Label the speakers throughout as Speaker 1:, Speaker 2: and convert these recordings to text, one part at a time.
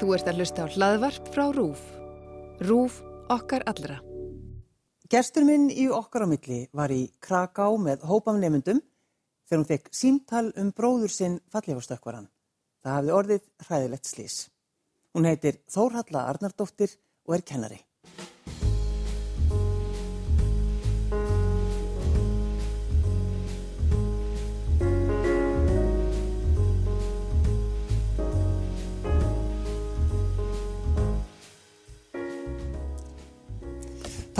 Speaker 1: Þú ert að hlusta á hlaðvarp frá RÚF. RÚF okkar allra.
Speaker 2: Gerstur minn í okkar á milli var í Kraká með hópam nefndum þegar hún fekk símtal um bróður sinn fallífastökkvaran. Það hafði orðið hræðilegt slís. Hún heitir Þórhalla Arnardóttir og er kennari.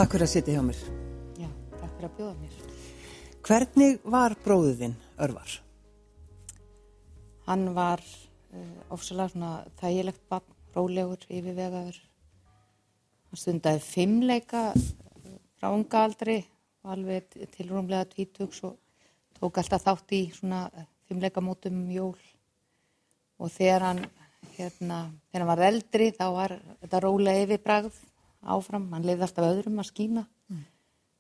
Speaker 2: Takk fyrir að sitja hjá mér.
Speaker 3: Já, takk fyrir að bjóða mér.
Speaker 2: Hvernig var bróðuðinn örvar?
Speaker 3: Hann var uh, ofsalega svona þægilegt bann, rólegur, yfirvegaður. Hann stundaði fimmleika uh, frá unga aldri alveg til rúmlega tvítugs og tók alltaf þátt í svona fimmleika mótum um jól. Og þegar hann, hérna, þegar hann var eldri þá var þetta rólega yfirbragð áfram, hann lefði alltaf öðrum að skína. Mm.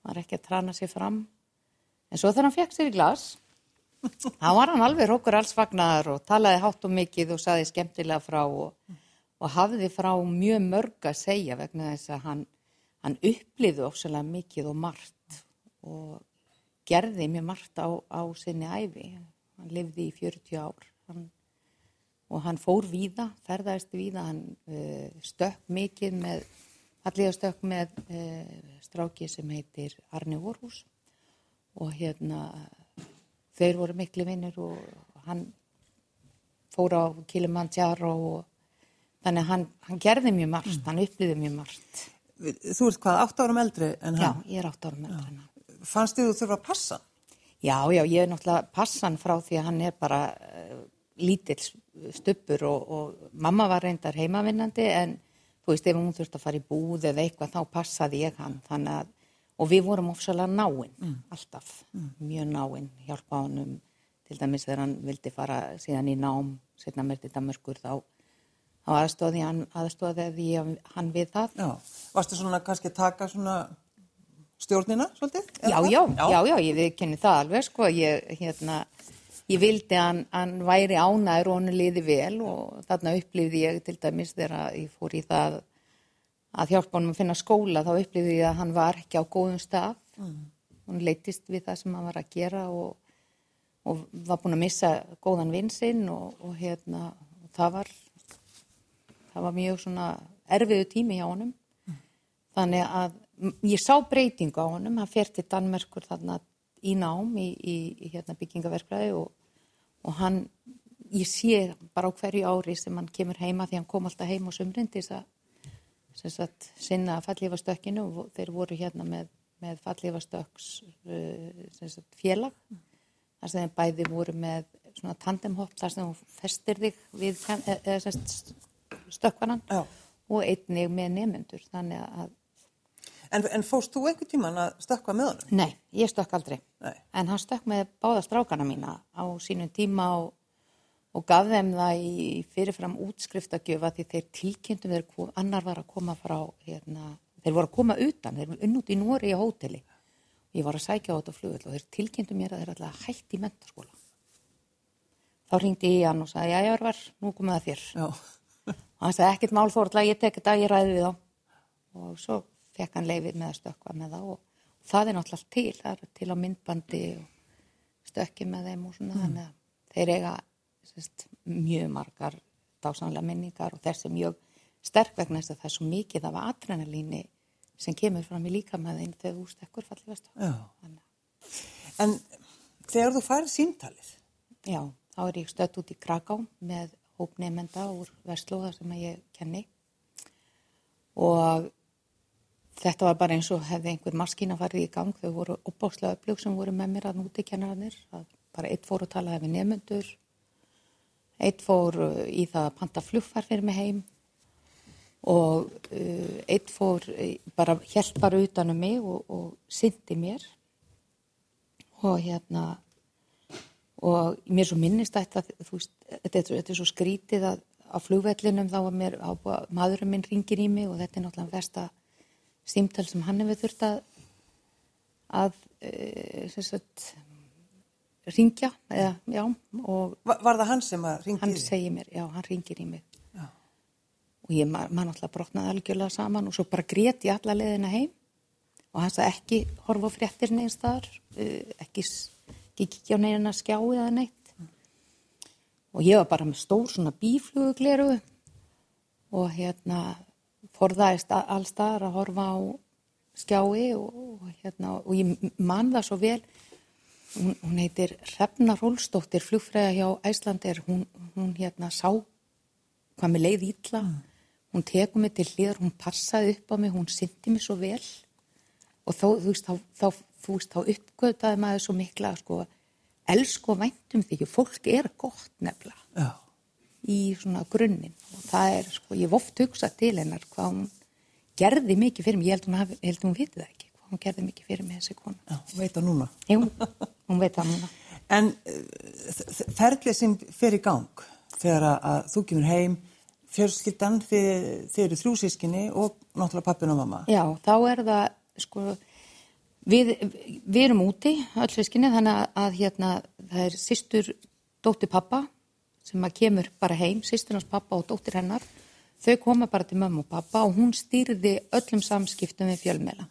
Speaker 3: var ekki að trana sér fram. En svo þegar hann fekk sér í glas þá var hann alveg rókur alls fagnar og talaði hátt og mikið og saði skemmtilega frá og, og hafði frá mjög mörg að segja vegna þess að hann, hann uppliði ofsalega mikið og margt og gerði mjög margt á, á sinni æfi hann lifði í 40 ár. Hann, og hann fór víða, ferðaðist víða. Hann uh, stökk mikið með falligastökk með e, stráki sem heitir Arni Vorhús og hérna þeir voru miklu vinnir og hann fór á Kilimanjaro og þannig að hann, hann gerði mjög margt, mm. hann upplýði mjög margt.
Speaker 2: Þú ert hvað, 8 árum eldri en
Speaker 3: hann? Já, ég er 8 árum eldri en hann.
Speaker 2: Fannst þið þú þurfa að passa?
Speaker 3: Já, já, ég er náttúrulega passan frá því að hann er bara uh, lítill stuppur og, og mamma var reyndar heimavinnandi en þú veist, ef hún þurfti að fara í búð eða eitthvað, þá passaði ég hann að, og við vorum ofsalega náinn mm. alltaf, mm. mjög náinn hjálpa honum, til dæmis þegar hann vildi fara síðan í nám setna mér til Damerskur þá þá aðstóði hann, aðstóði hann við það.
Speaker 2: Já, varstu svona kannski taka svona stjórnina svolítið?
Speaker 3: Já, já, já, já, já, ég viðkenni það alveg, sko, ég, hérna ég vildi að hann, hann væri ánæður og hann liði vel og þarna upplýði ég til dæmis þegar ég fór í það að hjálpa hann að finna skóla þá upplýði ég að hann var ekki á góðum stað mm. hann leytist við það sem hann var að gera og, og var búin að missa góðan vinsinn og, og hérna og það var það var mjög svona erfiðu tími hjá honum mm. þannig að ég sá breytingu á honum hann fer til Danmerkur þarna í nám í, í, í hérna, byggingaverkfræði og, og hann, ég sé bara á hverju ári sem hann kemur heima því hann kom alltaf heim á sumrindis að sagt, sinna fallífastökkinu og þeir voru hérna með, með fallífastökks uh, félag þar sem bæði voru með svona tandemhopp þar sem þú festir þig við eða, stökkvanan og einnig með nefnendur þannig að
Speaker 2: En, en fóst þú einhver tíman að stökka með honum?
Speaker 3: Nei, ég stökk aldrei.
Speaker 2: Nei.
Speaker 3: En hann stökk með báða strákana mína á sínum tíma og, og gaf þeim það í fyrirfram útskriftagjöfa því þeir tilkynntum þeir annar var að koma frá, hérna, þeir voru að koma utan, þeir voru unnút í Nóri í hóteli. Ég var að sækja á þetta flugvel og þeir tilkynntum mér að þeir alltaf hætti í mentarskóla. Þá ringdi ég hann og sagði, já, ég var, nú komið að þér.
Speaker 2: Já.
Speaker 3: Og hann sagði, ekkert mál þórla, ég tek þetta, ég ræði við þá. Og svo fekk hann leifið með að stökka með það og, og það er náttúrulega til, það er til á myndbandi og stökki með þeim og svona mm. þannig að þeir eiga sérst, mjög margar dásanlega minningar og þessi mjög sterk vegna þess að það er svo mikið af adrenalíni sem kemur fram í líka með þeim þegar þú stekkur fallið vestu.
Speaker 2: En þegar þú farið síntalið?
Speaker 3: Já, þá er ég stött út í Kraká með hópnefnenda úr Vestlóða sem ég kenni og Þetta var bara eins og hefði einhver maskína farið í gang. Þau voru uppbókslega upplög sem voru með mér að núti kennarannir. Bara eitt fór að tala við nefnundur. Eitt fór uh, í það að panta flugfar fyrir mig heim. Og uh, eitt fór uh, bara hjælt bara utanum mig og, og syndi mér. Og hérna, og mér svo minnist þetta, þú veist, þetta, þetta er svo skrítið að á flugvellinum þá var mér, á, maðurinn minn ringir í mig og þetta er náttúrulega versta símtal sem hann hefur þurft að að e, sagt, ringja eða, já,
Speaker 2: var, var það hann sem að ringir
Speaker 3: hann segir mér, já, hann ringir í mig.
Speaker 2: Já.
Speaker 3: og ég maður ma náttúrulega brotnaði algjörlega saman og svo bara grét ég alla leðina heim. Og hann sagði ekki horfa fréttir neins þar, uh, ekki, kikja á neina skjái eða neitt. Og ég var bara með stór svona bíflugugleru og hérna forðaðist allstaðar að horfa á skjái og, hérna og ég man það svo vel. Hún, hún heitir Hrefna Rólstóttir flugfræða hjá Æslandir hún, hún hérna sá hvað mér leið ítla mm. hún teku mig til hlýðar, hún passaði upp á mig hún syndi mig svo vel. Og þó, þú veist, þá, þá, þá uppgötaði maður svo mikla sko, elsku og væntum því fólk er gott nefnilega. Í svona grunninn. Og það er, sko, ég voft hugsað til hennar hvað hún gerði mikið fyrir mig, ég held hún, hafi, held hún vitið það ekki hvað hún gerði mikið fyrir mig þessi kona.
Speaker 2: Já, hún veit það núna.
Speaker 3: Jú, hún veit það núna.
Speaker 2: En ferðlið sem fer í gang þegar að þú kemur heim fjörskildan, þið, þið eru þrjúsískinni og náttúrulega pappin og mamma.
Speaker 3: Já, þá er það sko við, við erum úti öll sískinni þannig að, að hérna það er sýstur dóttir pappa sem að kemur bara heim, sýsturnas pappa og dóttir hennar Þau koma bara til mamma og pappa og hún stýrði öllum samskiptum við fjölmela.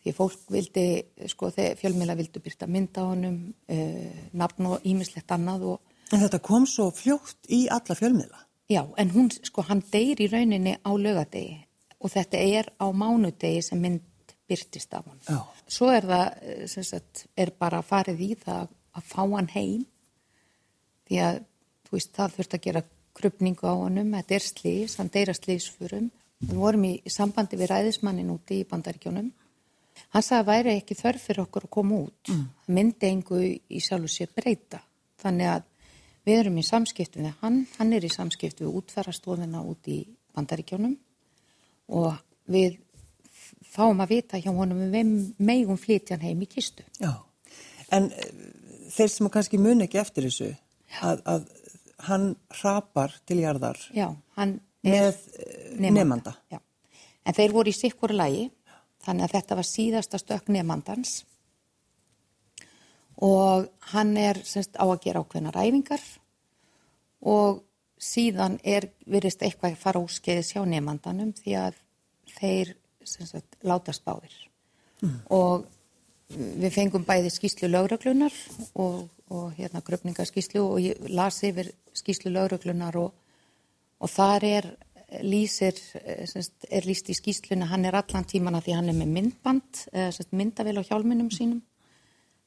Speaker 3: Því fólk vildi, sko, þegar fjölmela vildu byrta mynda á honum, uh, nafn og ímislegt annað og...
Speaker 2: En þetta kom svo fljótt í alla fjölmela?
Speaker 3: Já, en hún, sko, hann deyr í rauninni á lögadegi og þetta er á mánudegi sem mynd byrtist af hann.
Speaker 2: Já.
Speaker 3: Svo er það, eh, sem sagt, er bara farið í það að fá hann heim því að, veist, það þurft að gera krupningu á honum, þetta er slís, hann deyra slísfurum. Við vorum í sambandi við ræðismannin úti í bandaríkjónum. Hann sagði að væri ekki þörf fyrir okkur að koma út. Mm. Myndi engu í sjálf og sér breyta. Þannig að við erum í samskiptu við hann, hann er í samskiptu við útfærastofina út í bandaríkjónum og við fáum að vita hjá honum við megum flytjan heim í kistu.
Speaker 2: Já, en eh, þeir sem kannski mun ekki eftir þessu, að, að hann rapar til jarðar
Speaker 3: Já,
Speaker 2: með eh, nefnanda.
Speaker 3: En þeir voru í sikkur lægi, þannig að þetta var síðasta stök nefnandans og hann er semst, á að gera ákveðna ræfingar og síðan er virðist eitthvað að fara úrskeiðis hjá nefnandanum því að þeir semst, látast báðir. Mm. og við fengum bæði skýslu lögröklunar og, og hérna gröfningaskýslu og ég las yfir skýslu lauruglunar og, og þar er lýsir, semst, er lýst í skýsluna, hann er allan tíman að því hann er með myndband, semst, myndavel á hjálminum sínum,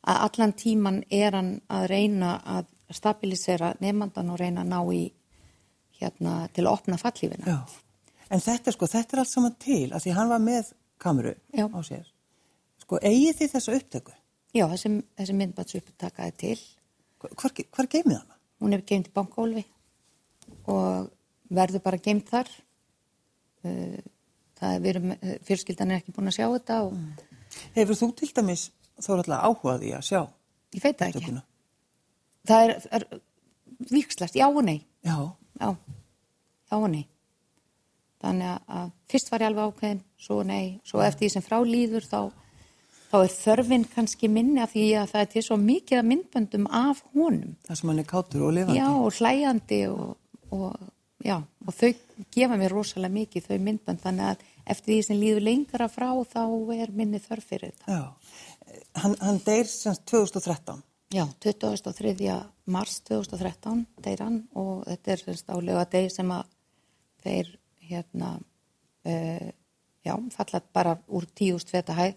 Speaker 3: að allan tíman er hann að reyna að stabilisera nefnandan og reyna að ná í hérna til að opna fallífina.
Speaker 2: Já, en þetta sko, þetta er allt saman til að því hann var með kameru
Speaker 3: Já.
Speaker 2: á sér. Sko, eigið þið þessu upptöku?
Speaker 3: Já, þessi, þessi myndbands upptakaði til.
Speaker 2: Hvar, hvar geymið hann?
Speaker 3: Hún er geimt í bankólfi og verður bara geimt þar. Uh, það er verið, fjölskyldan er ekki búin að sjá þetta. Og... Mm.
Speaker 2: Hefur þú til dæmis þó alltaf áhugaði að sjá?
Speaker 3: Ég veit það ekki. Það er, er vikslast, já og nei.
Speaker 2: Já.
Speaker 3: Já, já og nei. Þannig að fyrst var ég alveg ákveðin, svo nei, svo eftir því sem frá líður þá þá er þörfin kannski minni af því að það er til svo mikið myndböndum af honum.
Speaker 2: Það sem hann er kátur og lifandi.
Speaker 3: Já, og hlæjandi og, og, já, og þau gefa mér rosalega mikið þau myndbönd þannig að eftir því sem líður lengra frá þá er minni þörf fyrir þetta.
Speaker 2: Já, hann, hann deyr semst 2013.
Speaker 3: Já, 23. mars 2013 deyr hann og þetta er semst álega deyr sem að þeir hérna, uh, já, falla bara úr tíust feta hæð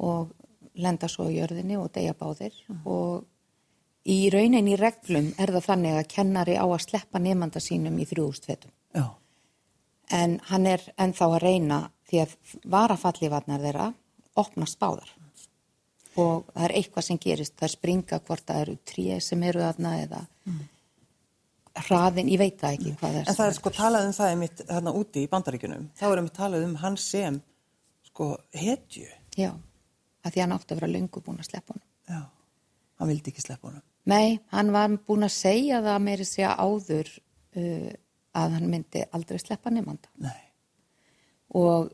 Speaker 3: og lenda svo í jörðinni og deyja báðir mm. og í raunin í reglum er það þannig að kennari á að sleppa nefnda sínum í þrjústvetum.
Speaker 2: Já.
Speaker 3: En hann er ennþá að reyna því að varafallivarnar þeirra opnast báðar og það er eitthvað sem gerist, það er springa hvort það eru tríu sem eru þarna eða mm. hraðin, ég veit það ekki hvað það er.
Speaker 2: En það er sko talað um það einmitt þarna úti í bandaríkunum, þá erum við talað um hann sem sko hetju.
Speaker 3: Já að því hann átti að vera lungu búin að sleppa honum.
Speaker 2: Já, hann vildi ekki sleppa honum.
Speaker 3: Nei, hann var búin að segja það meiri segja áður uh, að hann myndi aldrei sleppa nefnda.
Speaker 2: Nei.
Speaker 3: Og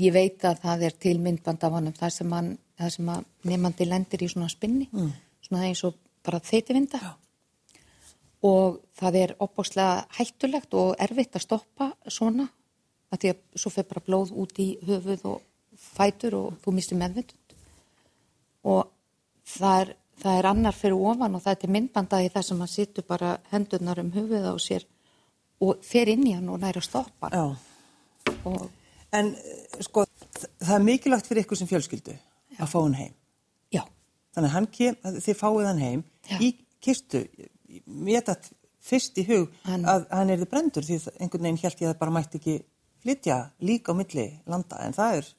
Speaker 3: ég veit að það er til myndband af honum þar sem, hann, þar sem að nefnandi lendir í svona spinni, mm. svona eins og bara þeiti vinda. Já. og það er opbáslega hættulegt og erfitt að stoppa svona að því að svo fyrir bara blóð út í höfuð og fætur og þú mistir meðvindund og það er, það er annar fyrir ofan og það er myndbandaði þar sem hann sittur bara hendurnar um höfuð á sér og fer inn í hann og næra að stoppa
Speaker 2: Já.
Speaker 3: og
Speaker 2: En eh, sko, það er mikilvægt fyrir ykkur sem fjölskyldu að fá hann heim.
Speaker 3: já,
Speaker 2: Þannig að kem, þið fáið hann heim
Speaker 3: Já.
Speaker 2: í kistu. Mér þetta fyrst í hug
Speaker 3: Hann-
Speaker 2: að hann er þið brendur því einhvern veginn held ég að það bara mætti ekki flytja líka á milli landa en það er,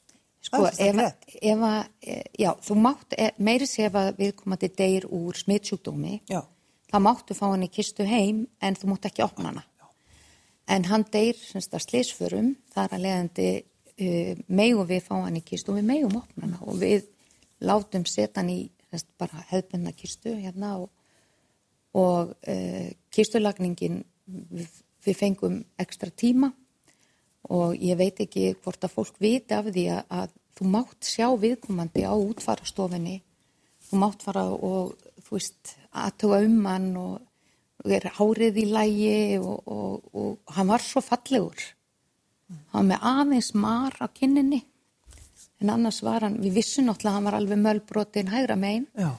Speaker 3: Sko, ef, ef að, e, já, þú mátt, e, meiri sé ef að viðkomandi deyr úr smitsjúkdómi,
Speaker 2: Já,
Speaker 3: þá máttu fá hann í kistu heim en þú mátt ekki opna hana. En hann að slísförum, þar að leiðandi uh, megum við fá hann í kistu og við megum opna hana og við látum setja hann í semst, bara hefðbundna kistu hérna og, og uh, kistulagningin, við, við fengum ekstra tíma og ég veit ekki hvort að fólk viti af því að, að þú mátt sjá viðkomandi á útfarastofinni þú mátt fara og þú veist aðtuga um hann og, og er hárið í lægi og, og, og hann var svo fallegur. Hann var með aðeins mar á kinninni. En annars var hann, við vissum náttúrulega að hann var alveg mölbrotin hægra megin.
Speaker 2: Já.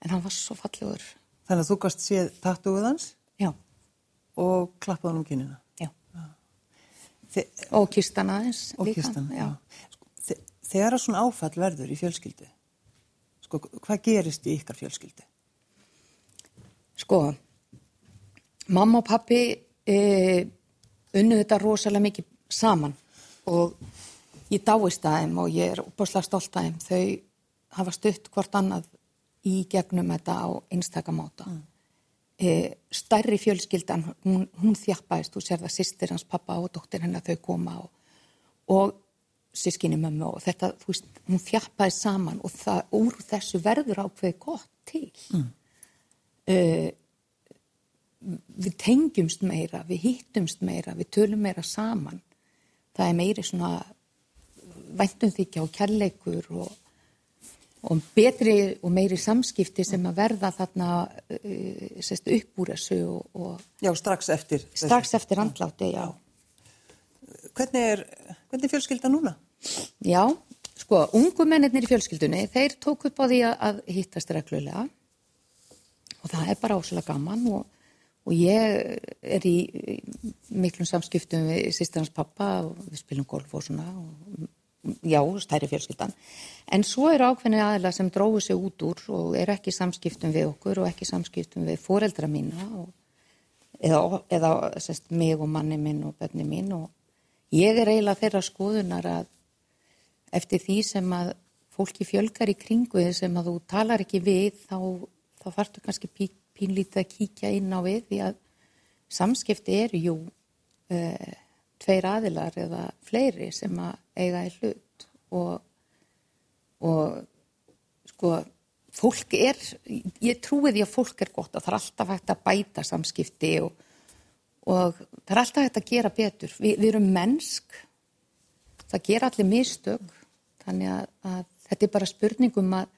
Speaker 3: en hann var svo fallegur.
Speaker 2: Þannig að þú gast séð tattúið hans?
Speaker 3: Já,
Speaker 2: og klappaði hann um kynina.
Speaker 3: Og kistan aðeins
Speaker 2: og
Speaker 3: líka
Speaker 2: kistan,
Speaker 3: já.
Speaker 2: Sko, þe þegar að svona áfall verður í fjölskyldu, sko, hvað gerist í ykkar fjölskyldu?
Speaker 3: Sko, mamma og pappi e, unnu þetta rosalega mikið saman og ég dáist að þeim og ég er opaslega stolt að þeim. Þau hafa stutt hvort annað í gegnum þetta á einstakamáta. Mm. E, stærri fjölskyldan, hún, hún þjappaðist, þú sér það sýstir hans pappa og dóttir hennar þau koma og, og sískinni mömmu og þetta, þú veist, hún þjappaðist saman og það, úr þessu verður ákveði gott til. Mm við tengjumst meira, við hittumst meira, við tölum meira saman. Það er meiri svona væntumþykja og kærleikur og, og betri og meiri samskipti sem að verða þarna uh, sest, upp úr þessu og, og
Speaker 2: Já, strax eftir.
Speaker 3: strax eftir andlátti, já.
Speaker 2: Hvernig er, hvernig er fjölskylda núna?
Speaker 3: Já, sko, ungu mennirnir í fjölskyldunni, þeir tók upp á því að, að hittast reglulega og það er bara áslega gaman og, og ég er í í miklum samskiptum við sýstarnas pappa og við spilum golf og svona og, já, stærri fjölskyldan. En svo eru ákveðni aðila sem dróðu sig út úr og eru ekki samskiptum við okkur og ekki samskiptum við foreldra mína og, eða, eða sest, mig og manni minn og bönni mín og ég er eiginlega þeirra skoðunar að eftir því sem að fólki fjölgar í kringu þið sem að þú talar ekki við þá, þá þarftu kannski pí, pínlítið að kíkja inn á við því að samskipti eru jú uh, tveir aðilar eða fleiri sem að eiga í hlut og, og sko fólk er, ég trúi því að fólk er gott og það er alltaf hægt að bæta samskipti og, og það er alltaf hægt að gera betur. Vi, við erum mennsk, það gera allir mistök, þannig að, að þetta er bara spurningum að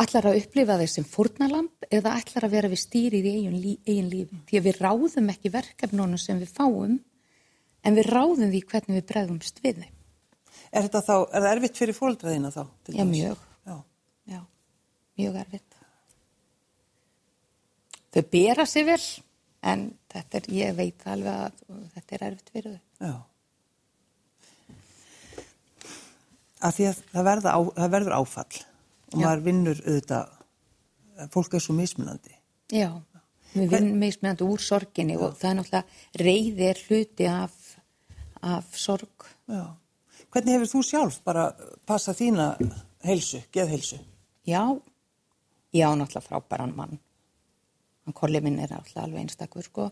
Speaker 3: allar að upplifa þeir sem fórnalamb eða allar að vera við stýrið í eigin, lí, eigin lífi. Því að við ráðum ekki verkefnunum sem við fáum, en við ráðum því hvernig við bregðumst við þeim.
Speaker 2: Er þetta þá, er það erfitt fyrir fóreldraðina þá?
Speaker 3: Já, mjög.
Speaker 2: Já.
Speaker 3: Já, mjög erfitt. Þau bera sig vel, en þetta er, ég veit alveg að þetta er erfitt fyrir þau.
Speaker 2: Já. Af því að það, verða á, það verður áfall og
Speaker 3: Já.
Speaker 2: maður vinnur auðvitað, fólk er svo mismunandi.
Speaker 3: Já, við vinnum mismunandi úr sorginni og það er náttúrulega reyði er hluti af, af sorg.
Speaker 2: Já. Hvernig hefur þú sjálf bara passað þína heilsu, geðheilsu?
Speaker 3: Já, já, náttúrulega frábæran mann. Hann kolli minn er náttúrulega alveg einstakur, sko.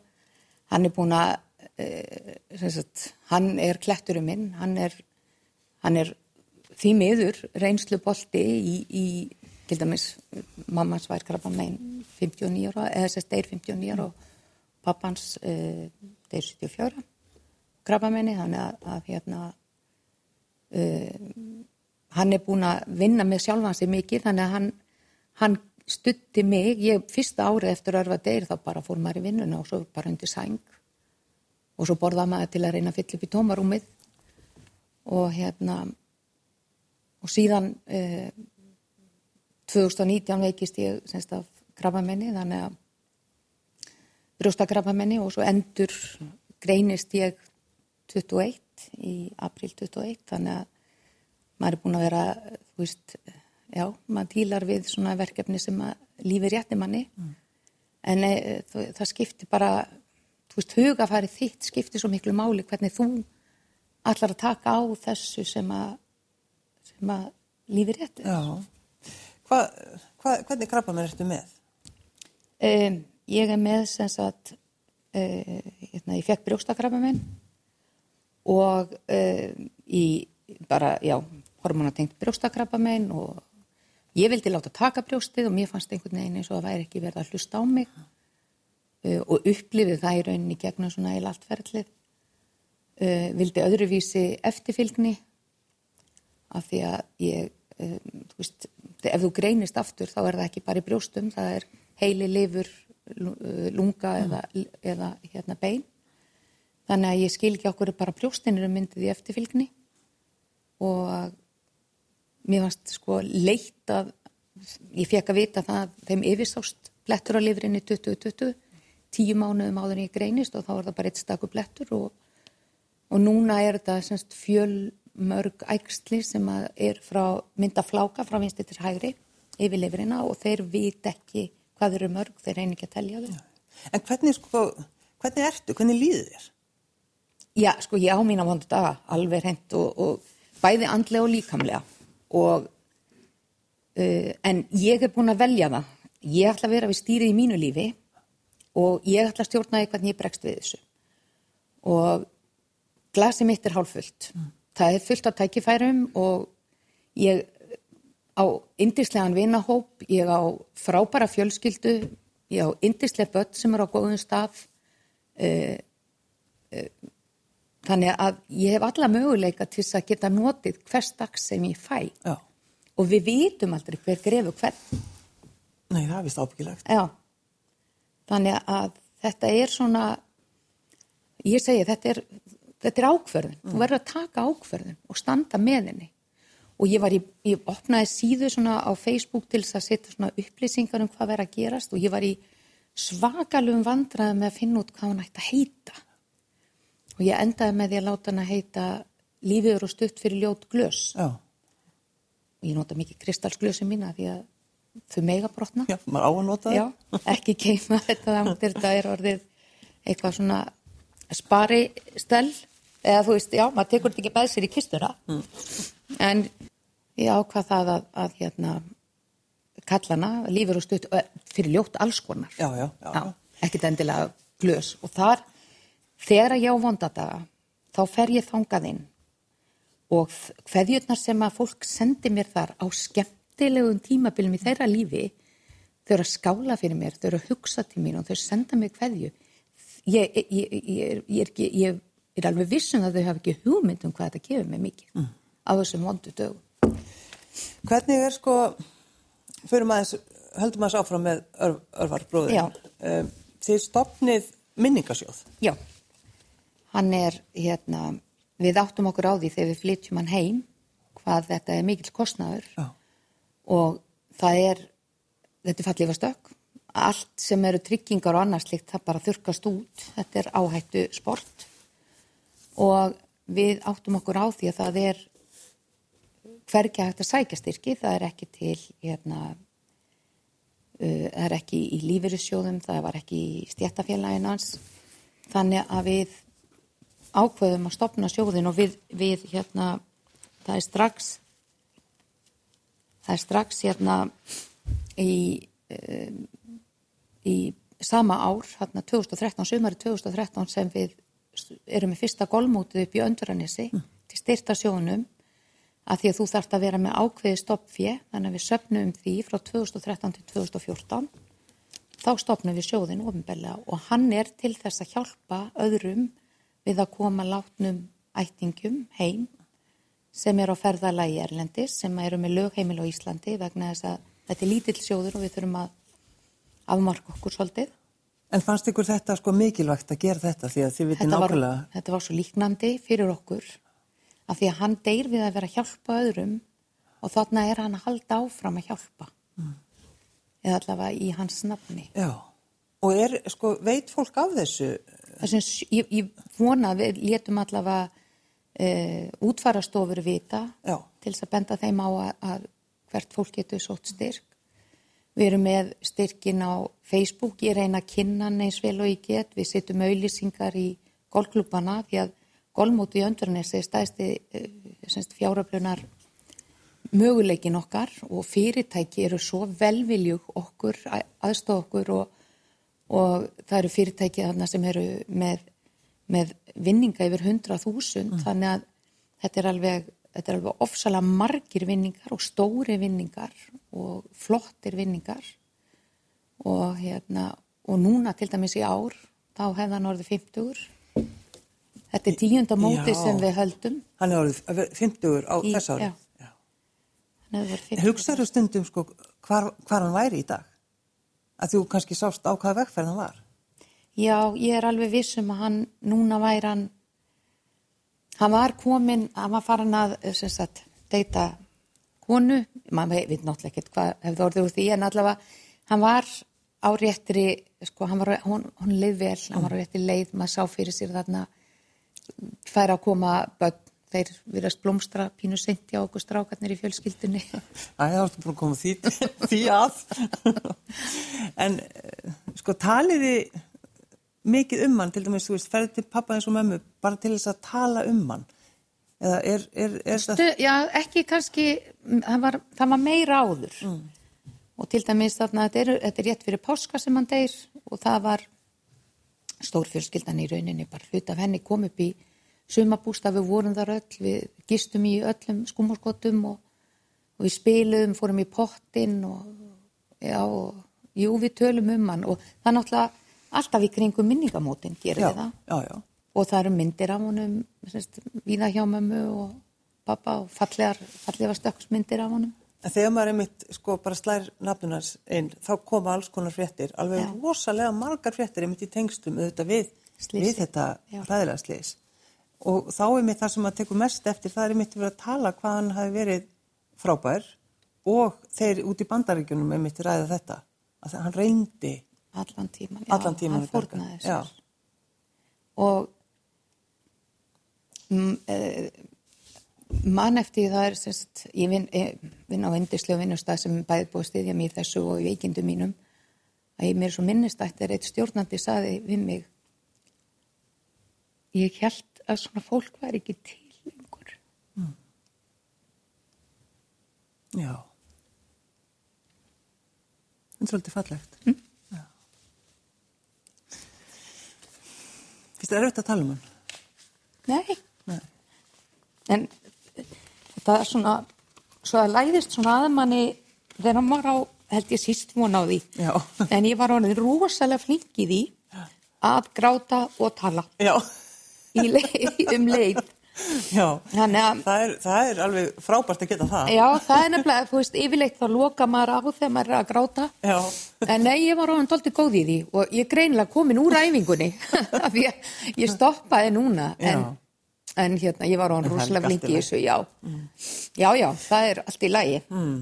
Speaker 3: Hann er búin að, e, sagt, hann er kletturum minn, hann er, hann er því miður reynslu bolti í, í til dæmis, mammas vær krabba megin 59 ára, eða þess að deyr 59 ára og pappans e, deyr 74 krabba meini, þannig að, að hérna, hann er búin að vinna með sjálfan sig mikið þannig að hann, hann stutti mig, ég fyrsta árið eftir örfa deyr þá bara fór maður í vinnuna og svo bara undir sæng. Og svo borðaði maður til að reyna að fylla upp í tómarúmið. Og hérna og síðan eh, 2019 veikist ég semst af krabbamenni þannig að brjóstakrabbamenni og svo endur greinist ég 21 í april 21 þannig að maður er búin að vera þú veist, já, maður týlar við svona verkefni sem að lífi rétti manni mm. en e, það, það skiptir bara þú veist, hugafærið þitt skiptir svo miklu máli hvernig þú allar að taka á þessu sem að sem að lífi rétti
Speaker 2: Já, hva, hva, hvernig krabbamenn ertu með?
Speaker 3: Um, ég er með sem sagt uh, hérna, ég fekk brjóstakrabbamenn og uh, í bara, já, hormonatengt brjóstakrabbamenn og ég vildi láta taka brjóstið og mér fannst einhvern veginn eins og það væri ekki verið að hlusta á mig uh, og upplifið það í rauninni gegnum svona í laltferðlið vildi öðruvísi eftirfylgni af því að ég, þú veist, ef þú greinist aftur þá er það ekki bara í brjóstum, það er heili, lifur, lunga mm. eða, eða hérna bein. Þannig að ég skil ekki okkur bara brjóstinir um myndið í eftirfylgni og mér fannst sko leitt að ég fekk að vita það að þeim yfirsást blettur á lifurinni 2020, tíu mánuðum áður en ég greinist og þá er það bara eitt stakur blettur og, og núna er þetta semst fjöl mörg ægsli sem er frá myndafláka frá vinsti til hægri yfir lifurina og þeir vit ekki hvað eru mörg, þeir reyni ekki að telja þau.
Speaker 2: En hvernig sko, hvernig ertu, hvernig líður þér?
Speaker 3: Já, sko ég á mín á vondu daga alveg hreint og, og bæði andlega og líkamlega og uh, en ég er búin að velja það. Ég ætla að vera við stýrið í mínu lífi og ég ætla að stjórna því hvernig ég bregst við þessu. Og glasi mitt er hálffullt. Mm það er fullt af tækifærum og ég á indislegan vinahóp, ég á frábæra fjölskyldu, ég á indislega börn sem er á góðum stað uh, uh, þannig að ég hef alla möguleika til að geta notið hvers dag sem ég fæ. Já. og við vitum aldrei hver grefu hvern.
Speaker 2: Nei, það er vist ábyggilegt
Speaker 3: Já, þannig að þetta er svona ég segi þetta er þetta er ákverðin, mm. þú verður að taka ákverðin og standa með henni. Og ég var í, ég opnaði síðu svona á Facebook til þess að setja svona upplýsingar um hvað verður að gerast og ég var í svakalum vandraði með að finna út hvað hann ætti að heita og ég endaði með því að láta hann að heita lífiður og stutt fyrir ljót glös.
Speaker 2: Já.
Speaker 3: ég nota mikið kristalsglösi mína því að þau mega brotna.
Speaker 2: Já, maður á að nota það
Speaker 3: Já, ekki keima þetta, þetta er orðið eitthvað svona spari stel eða þú veist, já, maður tekur þetta ekki með sér í kistuna. Mm. en ég ákvað það að, að hérna, kallana lífur og stutt fyrir ljótt alls konar.
Speaker 2: Já, já, já.
Speaker 3: ekkert endilega glös. Og þar, þegar ég á vondadaga þá fer ég þangað inn og hverjurnar sem að fólk sendi mér þar á skemmtilegum tímabilum í þeirra lífi þau eru að skála fyrir mér, þau eru að hugsa til mín og þau senda mér hverju ég, ég, ég, ég er ég er alveg vissum að þau hafa ekki hugmynd um hvað þetta gefur mig mikið mm. á þessum vondu dögum.
Speaker 2: Hvernig er sko, fyrir maður, höldum maður sáfram með örf, örfarbróður, um, ehm, þið stopnið minningasjóð.
Speaker 3: Já, hann er hérna, við áttum okkur á því þegar við flytjum hann heim hvað þetta er mikill kostnaður. Já. og það er, þetta er fallið var stökk, allt sem eru tryggingar og annars slikt það bara þurkast út, þetta er áhættu sport. Og við áttum okkur á því að það er hvergi hægt að sækja styrki, það er ekki til hérna uh, það er ekki í lífeyrissjóðum það var ekki í stjættafélagin hans. Þannig að við ákveðum að stopna sjóðin og við, við hérna það er strax það er strax hérna í um, í sama ár, hérna 2013, sömari 2013 sem við erum með fyrsta golmótið upp í önduranissi mm. til styrta sjónum að því að þú þarfst að vera með ákveði stoppfje þannig að við söpnum því frá 2013 til 2014 þá stopnum við sjóðin ofinbella og hann er til þess að hjálpa öðrum við að koma látnum ættingum heim sem er á ferðalagi Erlendis sem eru með lögheimil á Íslandi vegna þess að þetta er lítill sjóður og við þurfum að afmarka okkur svolítið.
Speaker 2: En fannst ykkur þetta sko mikilvægt að gera þetta því að þið vitið
Speaker 3: Þetta var,
Speaker 2: nákvæmlega?
Speaker 3: þetta var svo líknandi fyrir okkur af því að hann deyr við að vera að hjálpa öðrum og þarna er hann að halda áfram að hjálpa. Eða allavega í hans nafni.
Speaker 2: Já. Og er, sko, veit fólk af þessu?
Speaker 3: Ég, ég vona að við létum allavega uh, útfarastofur vita
Speaker 2: Já.
Speaker 3: til þess að benda þeim á að, að hvert fólk getur sótt styrk. Við erum með styrkin á Facebook, ég reyna að kynna hann eins vel og ég get. Við setjum auðlýsingar í golfklúbana því að golfmóti í öndurnesi er stæðsti uh, fjáröflunar möguleikin okkar og fyrirtæki eru svo velviljug okkur, aðstof okkur og, og það eru fyrirtæki þarna sem eru með, með vinninga yfir 100.000 þannig að þetta er alveg, þetta er alveg ofsalega margir vinningar og stóri vinningar og flottir vinningar og hérna og núna til dæmis í ár þá hefði hann orðið 50 þetta er tíunda móti
Speaker 2: Já.
Speaker 3: sem við höldum
Speaker 2: Hann er orðið 50 á
Speaker 3: Í-
Speaker 2: þess ári.
Speaker 3: já. Hann hefði verið 50.
Speaker 2: Hugsaðu stundum sko hvar, hvar hann væri í dag? Að þú kannski sást á hvaða vegferð hann var?
Speaker 3: Já, ég er alveg viss um að hann, núna væri hann, hann var komin, hann var farin að, sem sagt, deyta konu, maður veit náttúrulega ekkert hvað hefði orðið úr því, en allavega, hann var á réttri, sko, var, hún, hún leið vel, hann var á réttri leið, maður sá fyrir sér þarna, færa að koma börn, þeir virðast blómstra pínu seint hjá okkur strákarnir í fjölskyldunni.
Speaker 2: Það varstu búin að koma því, því að. en eh, sko taliði mikið um hann, til dæmis, þú veist, ferði til pappa eins og mömmu, bara til þess að tala um hann. Eða er, er, er það...
Speaker 3: Stu, já, ekki kannski, það var, það var meira áður. Og til dæmis þarna, þetta er, þetta er rétt fyrir páska sem hann deyr og það var stórfjölskyldan í rauninni, bara hlut af henni kom upp í sumabústa, við vorum þar öll, við gistum í öllum skúmurskotum og, og við spiluðum, fórum í pottin og, já, og jú, við tölum um hann og það er náttúrulega alltaf í kringum minningamótin gerir
Speaker 2: Já,
Speaker 3: við það
Speaker 2: já, já.
Speaker 3: og það eru myndir af honum semst, víða hjá mömmu og pappa og fallegar, fallegar stökksmyndir af honum.
Speaker 2: En þegar maður einmitt sko bara slær nafnunars inn, þá koma alls konar fréttir, alveg
Speaker 3: Já.
Speaker 2: rosalega margar fréttir einmitt í tengstum auðvitað við, við þetta
Speaker 3: Já.
Speaker 2: hræðilega slís. Og þá einmitt það sem maður tekur mest eftir, það er einmitt verið að tala hvað hann hafi verið frábær og þeir út í bandaríkjunum einmitt ræða þetta, að hann reyndi
Speaker 3: Allan tíman.
Speaker 2: allan tíman
Speaker 3: Hann fórnaði
Speaker 2: Já,
Speaker 3: sér. Og mm, e, mann eftir það er semst, ég vinn e, vin á vindislega vinnustæð sem bæði búið að styðja mér þessu og veikindum mínum að ég mér er svo minnistætt er eitt stjórnandi saði við mig ég held að svona fólk væri ekki til lengur.
Speaker 2: já. Það er svolítið fallegt. Já. Fyrst er auðvitað að tala um hann?
Speaker 3: Nei.
Speaker 2: Nei.
Speaker 3: En þetta er svona, svo að læðist svona aðmanni þegar hann var á, held ég síst von á því.
Speaker 2: Já.
Speaker 3: En ég var honum rosalega flink í því að gráta og tala
Speaker 2: Já.
Speaker 3: Leið, um leið.
Speaker 2: Já,
Speaker 3: að,
Speaker 2: það er, það er alveg frábært að geta það.
Speaker 3: já, það er nefnilega, þú veist, yfirleitt þá loka maður á þegar maður er að gráta.
Speaker 2: Já.
Speaker 3: En nei, ég var honum doldið góð í því og ég greinilega komin úr æfingunni af því að ég stoppaði núna. En, en hérna, ég var
Speaker 2: er
Speaker 3: rosalega
Speaker 2: allt í
Speaker 3: þessu, já. Já, já, það er allt í lagi.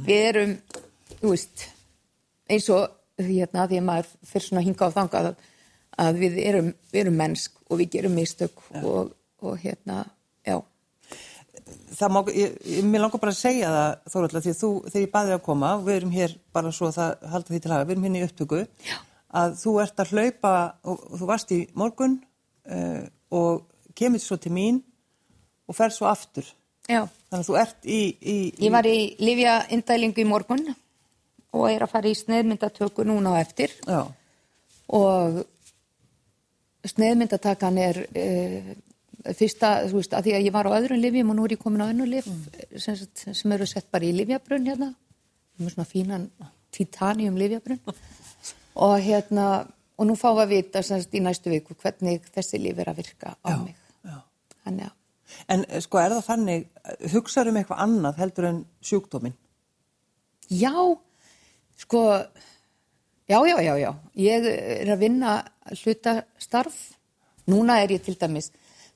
Speaker 3: Við erum, þú veist, eins og hérna, því að maður fyrir svona hinga á þangað að, að við erum, við erum mennsk og við gerum mistök og, og hérna, já.
Speaker 2: Það má, ég, mér langar bara að segja það, Þóraldur, því þú, þegar ég baði að koma, við erum hér bara svo að það halda því til hafa, við erum hérna í upptöku,
Speaker 3: Já.
Speaker 2: að þú ert að hlaupa, og, og þú varst í morgun uh, og kemur svo til mín og fer svo aftur.
Speaker 3: Já.
Speaker 2: Þannig að þú ert í... í, í
Speaker 3: Ég var í Livja indælingu í morgun og er að fara í sneiðmyndatöku núna á eftir
Speaker 2: Já,
Speaker 3: og sneiðmyndatakan er uh, fyrsta, þú veist, að því að ég var á öðrum livjum og nú er ég komin á önnu liv sem, sagt- sem eru sett bara í livjabrunn hérna með svona fínan titanium livjabrunn og hérna og nú fáum við að vita sem sagt í næstu viku hvernig þessi liv er að virka á
Speaker 2: Já,
Speaker 3: mig
Speaker 2: já.
Speaker 3: þannig að
Speaker 2: En eh, sko er það þannig, hugsaður um eitthvað annað heldur en sjúkdóminn?
Speaker 3: Já, Sko, já, já, já, já. Ég er að vinna hlutastarf. Núna er ég til dæmis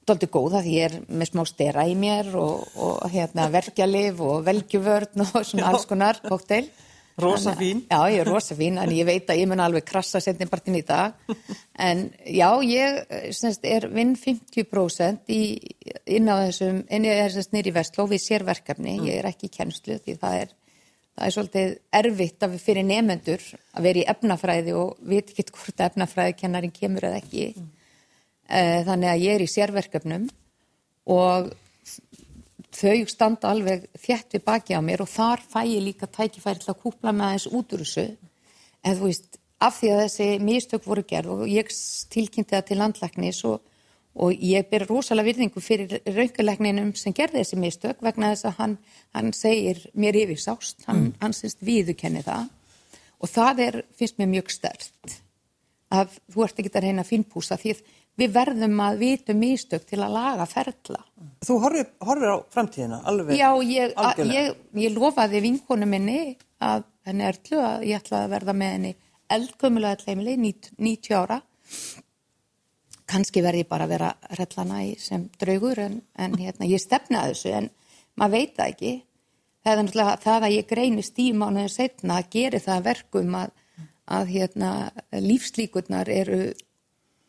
Speaker 3: doldið góða því ég er með smá stera í mér og, og hérna, verkjalif og velgjuvörn og svona alls konar kóktel.
Speaker 2: Rosa fín.
Speaker 3: Já, ég er rosa fín, en ég veit að ég mun alveg krassa setnibartin í dag. En já, ég semst, er vinn 50% í, inn á þessum, inn í þessum nýri vestló við sérverkefni. Ég er ekki í kennslu því það er, það er svolítið erfitt að við fyrir nefendur að vera í efnafræði og veit ekki hvort efnafræði kennarin kemur eða ekki. Mm. Þannig að ég er í sérverkefnum og þau standa alveg þjætt við baki á mér og þar fæ ég líka tækifæri til að kúpla með aðeins út úr þessu en þú veist, af því að þessi mistök voru gerð og ég tilkynnti það til landlæknis og, og ég ber rosalega virðingu fyrir raukalækninum sem gerði þessi mistök vegna þess að hann, hann segir mér yfir sást, hann, mm. hann syns viðukenni það og það er, finnst mér mjög stert að þú ert ekki að reyna að finnpúsa því við verðum að vitu mistök til að laga ferla.
Speaker 2: Þú horfir, horfir á framtíðina alveg?
Speaker 3: Já, ég, að, ég, ég lofaði vinkonu minni að henni ertlu að ég ætlaði að verða með henni eldgömmulega tleimili, 90 ára. Kanski verði bara að vera rellana í sem draugur en, en hérna, ég stefnaði þessu en maður veit það ekki. Það er náttúrulega það að ég greini stímánuðin setna að geri það verkum að, að hérna, lífslíkurnar eru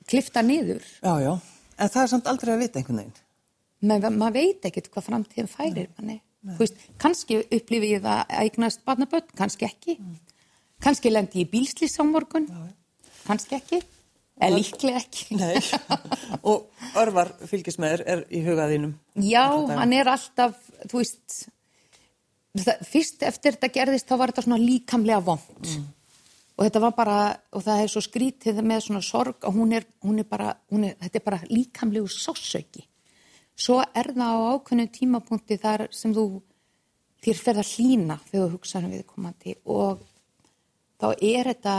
Speaker 3: klifta niður.
Speaker 2: Já, já, en það er samt aldrei að vita einhvern veginn.
Speaker 3: Men maður veit ekkert hvað framtíðin færir manni. Veist, kannski upplifi ég það að eignast barnaböld, kannski ekki. Mm. Kannski lendi ég bílslýs á morgun, kannski ekki, en líklega ekki.
Speaker 2: Nei, og örvar fylgismæður er í hugaðinum.
Speaker 3: Já, hann er alltaf, þú veist, það, fyrst eftir þetta gerðist þá var þetta svona líkamlega vond. Mm og þetta var bara, og það er svo skrítið með svona sorg og hún er, hún er bara, hún er, þetta er bara líkamlegu sásauki. Svo er það á ákveðinu tímapunkti þar sem þú, þér ferð að hlýna þegar þú hugsaðum við komandi og þá er þetta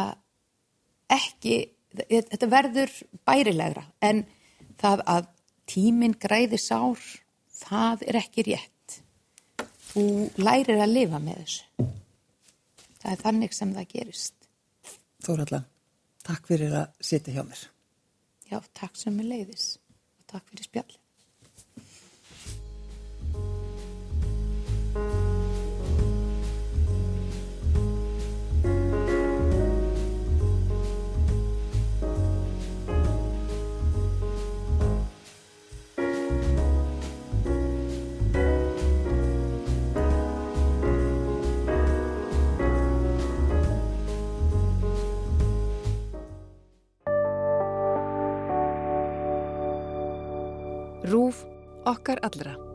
Speaker 3: ekki, þetta verður bærilegra en það að tíminn græði sár, það er ekki rétt. Þú lærir að lifa með þessu. Það er þannig sem það gerist.
Speaker 2: Þóralda, takk fyrir að sitja hjá mér.
Speaker 3: Já, takk sem er leiðis og takk fyrir spjall.
Speaker 1: Rúf okkar allra.